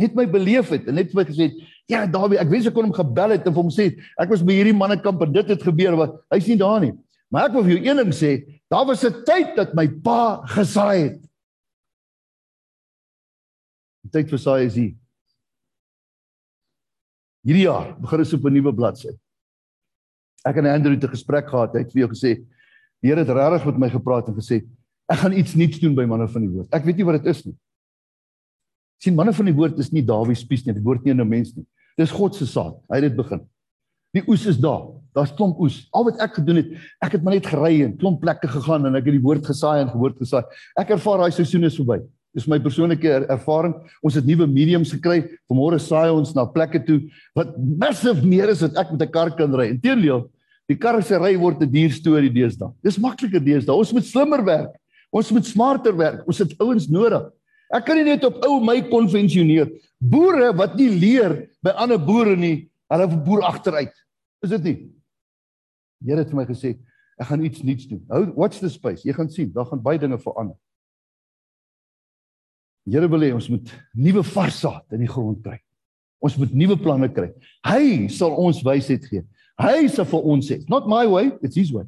Net my beleef het en net vir my gesê het, "Ja, Dawie, ek wens ek kon hom gebel het en vir hom sê, ek was by hierdie mannekamp en dit het gebeur wat hy's nie daar nie." Maar ek wil vir jou een ding sê, daar was 'n tyd dat my pa gesaai het. Die tyd vir saai is hier. Hierdie jaar begin ons op 'n nuwe bladsy. Ek en Andrew het 'n gesprek gehad. Hy het vir jou gesê, "Die Here het regtig met my gepraat en gesê, ek gaan iets nuuts doen by manne van die woord." Ek weet nie wat dit is nie sien manne van die woord is nie Dawid spies nie, die woord nie in 'n mens nie. Dis God se saad. Hy het dit begin. Die oes is daar. Daar's klomp oes. Al wat ek gedoen het, ek het maar net gery en klomp plekke gegaan en ek het die woord gesaai en gehoord gesaai. Ek ervaar daai seisoen is verby. Dis my persoonlike er ervaring. Ons het nuwe mediums gekry. Vanmôre saai ons na plekke toe wat massive meer is wat ek met 'n kar kan ry. Inteendeel, die kar se ry word 'n duur storie deesdae. Dis makliker deesdae. Ons moet slimmer werk. Ons moet smarter werk. Ons het ouens nodig. Ek kan nie net op ou my konvensioneer. Boere wat nie leer by ander boere nie, hulle boer agteruit. Is dit nie? Die Here het vir my gesê, ek gaan iets nuuts doen. Hou watch the space. Jy gaan sien, daar gaan baie dinge verander. Die Here wil hê ons moet nuwe vars saad in die grond kry. Ons moet nuwe planne kry. Hy sal ons wysheid gee. Hy sal vir ons sê, not my way, it's his way.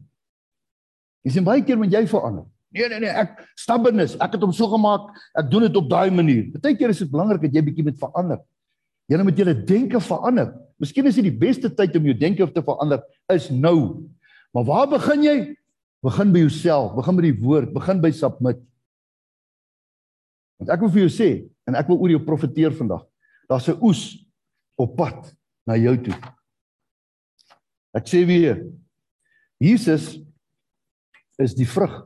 Dis in baie keer moet jy verander. Nee nee nee, ek stubbornness, ek het hom so gemaak, ek doen dit op daai manier. Partykeer is dit belangrik dat jy bietjie moet verander. Jy moet jou denke verander. Miskien is dit die beste tyd om jou denke te verander is nou. Maar waar begin jy? Begin by jouself, begin by die woord, begin by submit. Want ek wil vir jou sê en ek wil oor jou profeteer vandag. Daar's 'n oes op pad na jou toe. Ek sê weer Jesus is die vrug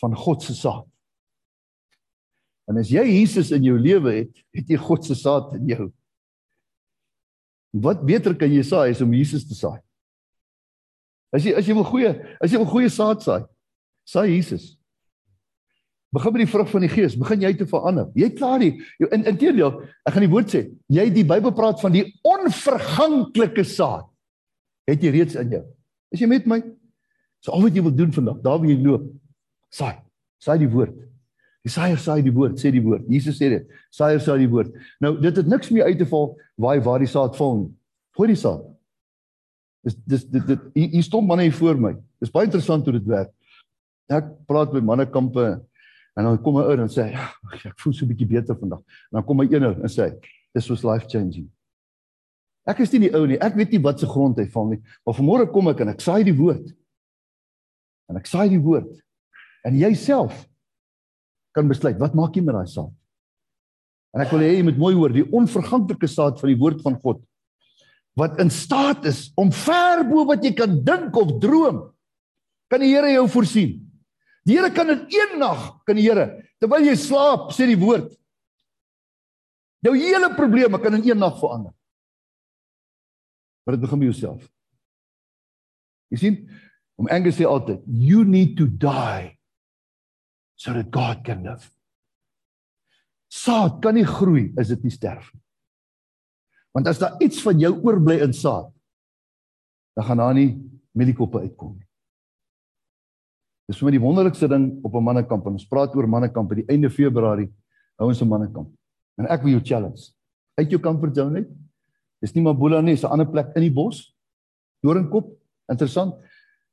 van God se saad. En as jy Jesus in jou lewe het, het jy God se saad in jou. Wat beter kan jy saai as om Jesus te saai? As jy as jy wil goeie, as jy wil goeie saad saai, saai Jesus. Begin met die vrug van die Gees, begin jy te verander. Jy klaar nie. In inteendeel, ek gaan die woord sê, jy die Bybel praat van die onverganklike saad. Het jy reeds in jou? Is jy met my? So al wat jy wil doen vandag, daar waar jy loop, saai. Saai die woord. Die saaier saai die woord, sê die woord. Jesus sê dit. Saaier saai die woord. Nou dit het niks meer uit te val waar waar die saad val. Gooi die saad. Dis dis dit dit hier stom manne hier voor my. Dis baie interessant hoe dit werk. Ek praat met mannekampe en dan kom 'n ou en sê ek voel so 'n bietjie beter vandag. En dan kom my een ou en sê this was life changing. Ek is nie die ou nie. Ek weet nie wat se grond hy val nie. Maar vanmôre kom ek en ek saai die woord. En ek saai die woord. En jy self kan besluit wat maak jy met daai saad? En ek wil hê jy moet mooi hoor die onverganklike saad van die woord van God wat in staat is om ver bo wat jy kan dink of droom kan die Here jou voorsien. Die Here kan in een nag kan die Here terwyl jy slaap sê die woord jou hele probleme kan in een nag verander. Maar dit begin by jouself. Jy sien, om Angus sê altyd, you need to die so that God can live. Saad kan nie groei as dit nie sterf nie. Want as daar iets van jou oorbly in saad, dan gaan daar nie mieliekoppe uitkom nie. Dis vir my die wonderlikste ding op 'n mannekamp. Ons praat oor mannekamp by die einde Februarie, hou ons 'n mannekamp. En ek wil jou challenge. Uit jou comfort zone uit. Dis nie Mabula nie, dis 'n ander plek in die bos. Doringkop. Interessant.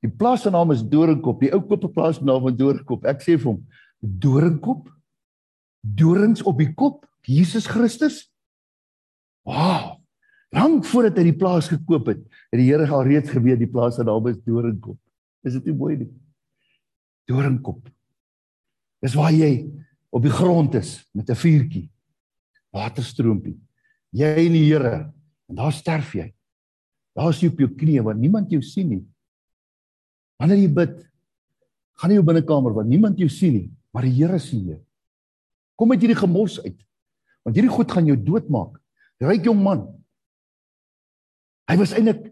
Die plaas se naam is Doringkop. Die ou koppe plaas naam van Doringkop. Ek sê vir hom, Doringkop? Dorings op die kop, Jesus Christus? Wow. Lank voordat hy die plaas gekoop het, het die Here al reeds geweet die plaas se naam is Doringkop. Is dit nie mooi nie? Doringkop. Dis waar jy op die grond is met 'n vuurtjie. Waterstroompie. Jy en die Here en daar sterf jy. Daar is jy op jou knieë want niemand jou sien nie. Wanneer jy bid, gaan jy jou binnekamer waar niemand jou sien nie, maar die Here sien jou. Kom uit hierdie gemors uit. Want hierdie goed gaan jou doodmaak. Ryk jong man. Hy was eintlik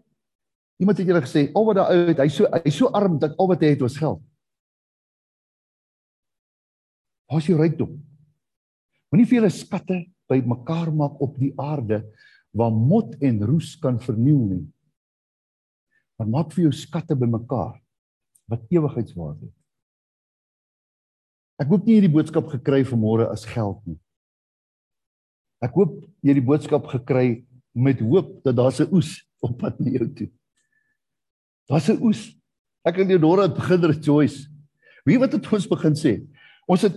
iemand het julle gesê, al wat daar uit, hy so hy so arm dat al wat hy het was geld. Waar is jou rykdom? Moenie vir julle skatte by mekaar maak op die aarde waar mot en roes kan verniel nie. Maar maak vir jou skatte bymekaar wat ewigheidswaarde het. Ek hoop nie hierdie boodskap gekry vanmôre as geld nie. Ek hoop jy het die boodskap gekry met hoop dat daar 'n oes op pad na jou toe. Daar's 'n oes. Ek en Deodora het begin rejoice. Wie wat het ons begin sê? Ons het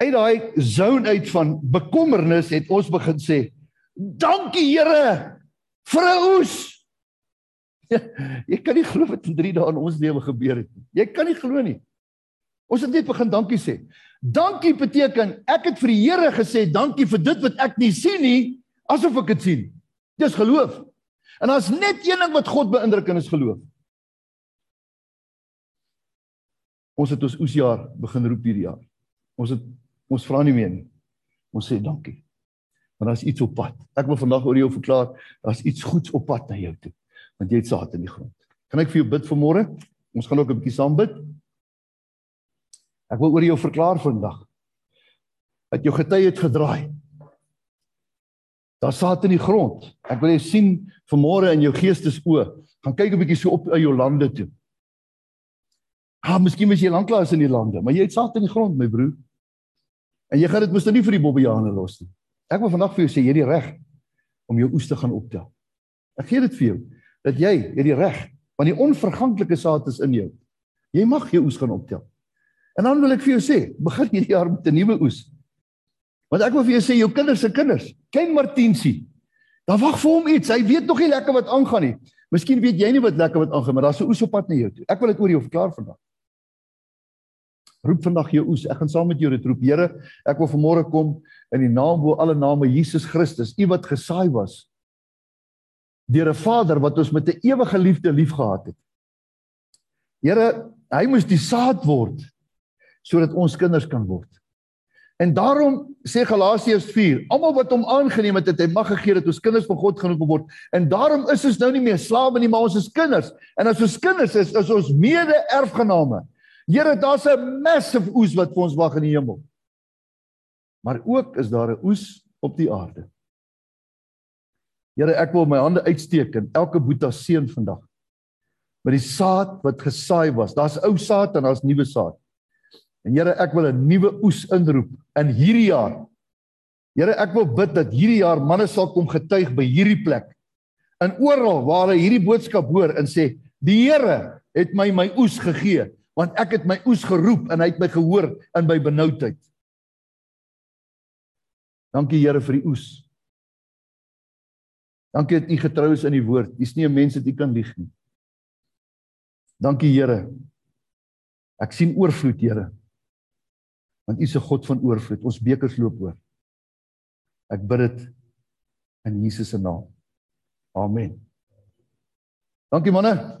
uit daai zone uit van bekommernis het ons begin sê, "Dankie Here vir 'n oes." Ja, jy kan nie glo wat in 3 dae in ons lewe gebeur het nie. Jy kan nie glo nie. Ons het net begin dankie sê. Dankie beteken ek het vir die Here gesê dankie vir dit wat ek nie sien nie, asof ek dit sien. Dis geloof. En daar's net een ding wat God beïndruk en is geloof. Ons het ons oesjaar begin roep hierdie jaar. Ons het ons vra nie meer nie. Ons sê dankie. Want daar's iets op pad. Ek wil vandag oor jou verklaar, daar's iets goeds op pad na jou toe. Want jy het saad in die grond. Kan ek vir jou bid vanmôre? Ons gaan ook 'n bietjie saam bid. Ek wil oor jou verklaar vandag. Dat jou gety het gedraai. Daar saad in die grond. Ek wil jy sien vanmôre in jou geestesoë. Gaan kyk 'n bietjie so op jou lande toe. Ah, miskien was jy lanklaas in die lande, maar jy het saad in die grond, my broer. En jy gaan dit mos nou nie vir die bobbejane los nie. Ek wil vandag vir jou sê jy het die reg om jou oes te gaan optel. Ek gee dit vir jou dat jy het die reg want die onverganklike saad is in jou. Jy mag jou oes gaan optel. En dan wil ek vir jou sê, begin hierdie jaar met 'n nuwe oes. Want ek wil vir jou sê jou kinders se kinders, ken Martiensie. Daar wag vir hom iets. Hy weet nog nie lekker wat aangaan nie. Miskien weet jy nie wat lekker wat aangaan, maar daar's 'n oes op pad na jou toe. Ek wil dit oor jou verklaar vandag. Roep vandag jou oes. Ek gaan saam met jou dit roep. Here, ek wil vanmôre kom in die naam bo alle name Jesus Christus, U wat gesaai was deur 'n Vader wat ons met 'n ewige liefde liefgehad het. Here, hy moes die saad word sodat ons kinders kan word. En daarom sê Galasiërs 4, almal wat hom aangeneem het, het hy mag gegee dat ons kinders van God genoem word. En daarom is ons nou nie meer slawe nie, maar ons is kinders. En as ons kinders is, is ons mede-erfgename. Here, daar's 'n massive oes wat vir ons wag in die hemel. Maar ook is daar 'n oes op die aarde. Here, ek wil my hande uitsteek en elke boeta seën vandag. Met die saad wat gesaai was. Daar's ou saad en daar's nuwe saad. En Here, ek wil 'n nuwe oes inroep in hierdie jaar. Here, ek wil bid dat hierdie jaar manne sal kom getuig by hierdie plek. In oral waar hulle hierdie boodskap hoor en sê, "Die Here het my my oes gegee, want ek het my oes geroep en hy het my gehoor in my benoudheid." Dankie Here vir die oes. Dankie dat U getrou is in die woord. U's nie 'n mens wat U kan lieg nie. Dankie Here. Ek sien oorvloed, Here. Want U is 'n God van oorvloed. Ons bekers loop oor. Ek bid dit in Jesus se naam. Amen. Dankie manne.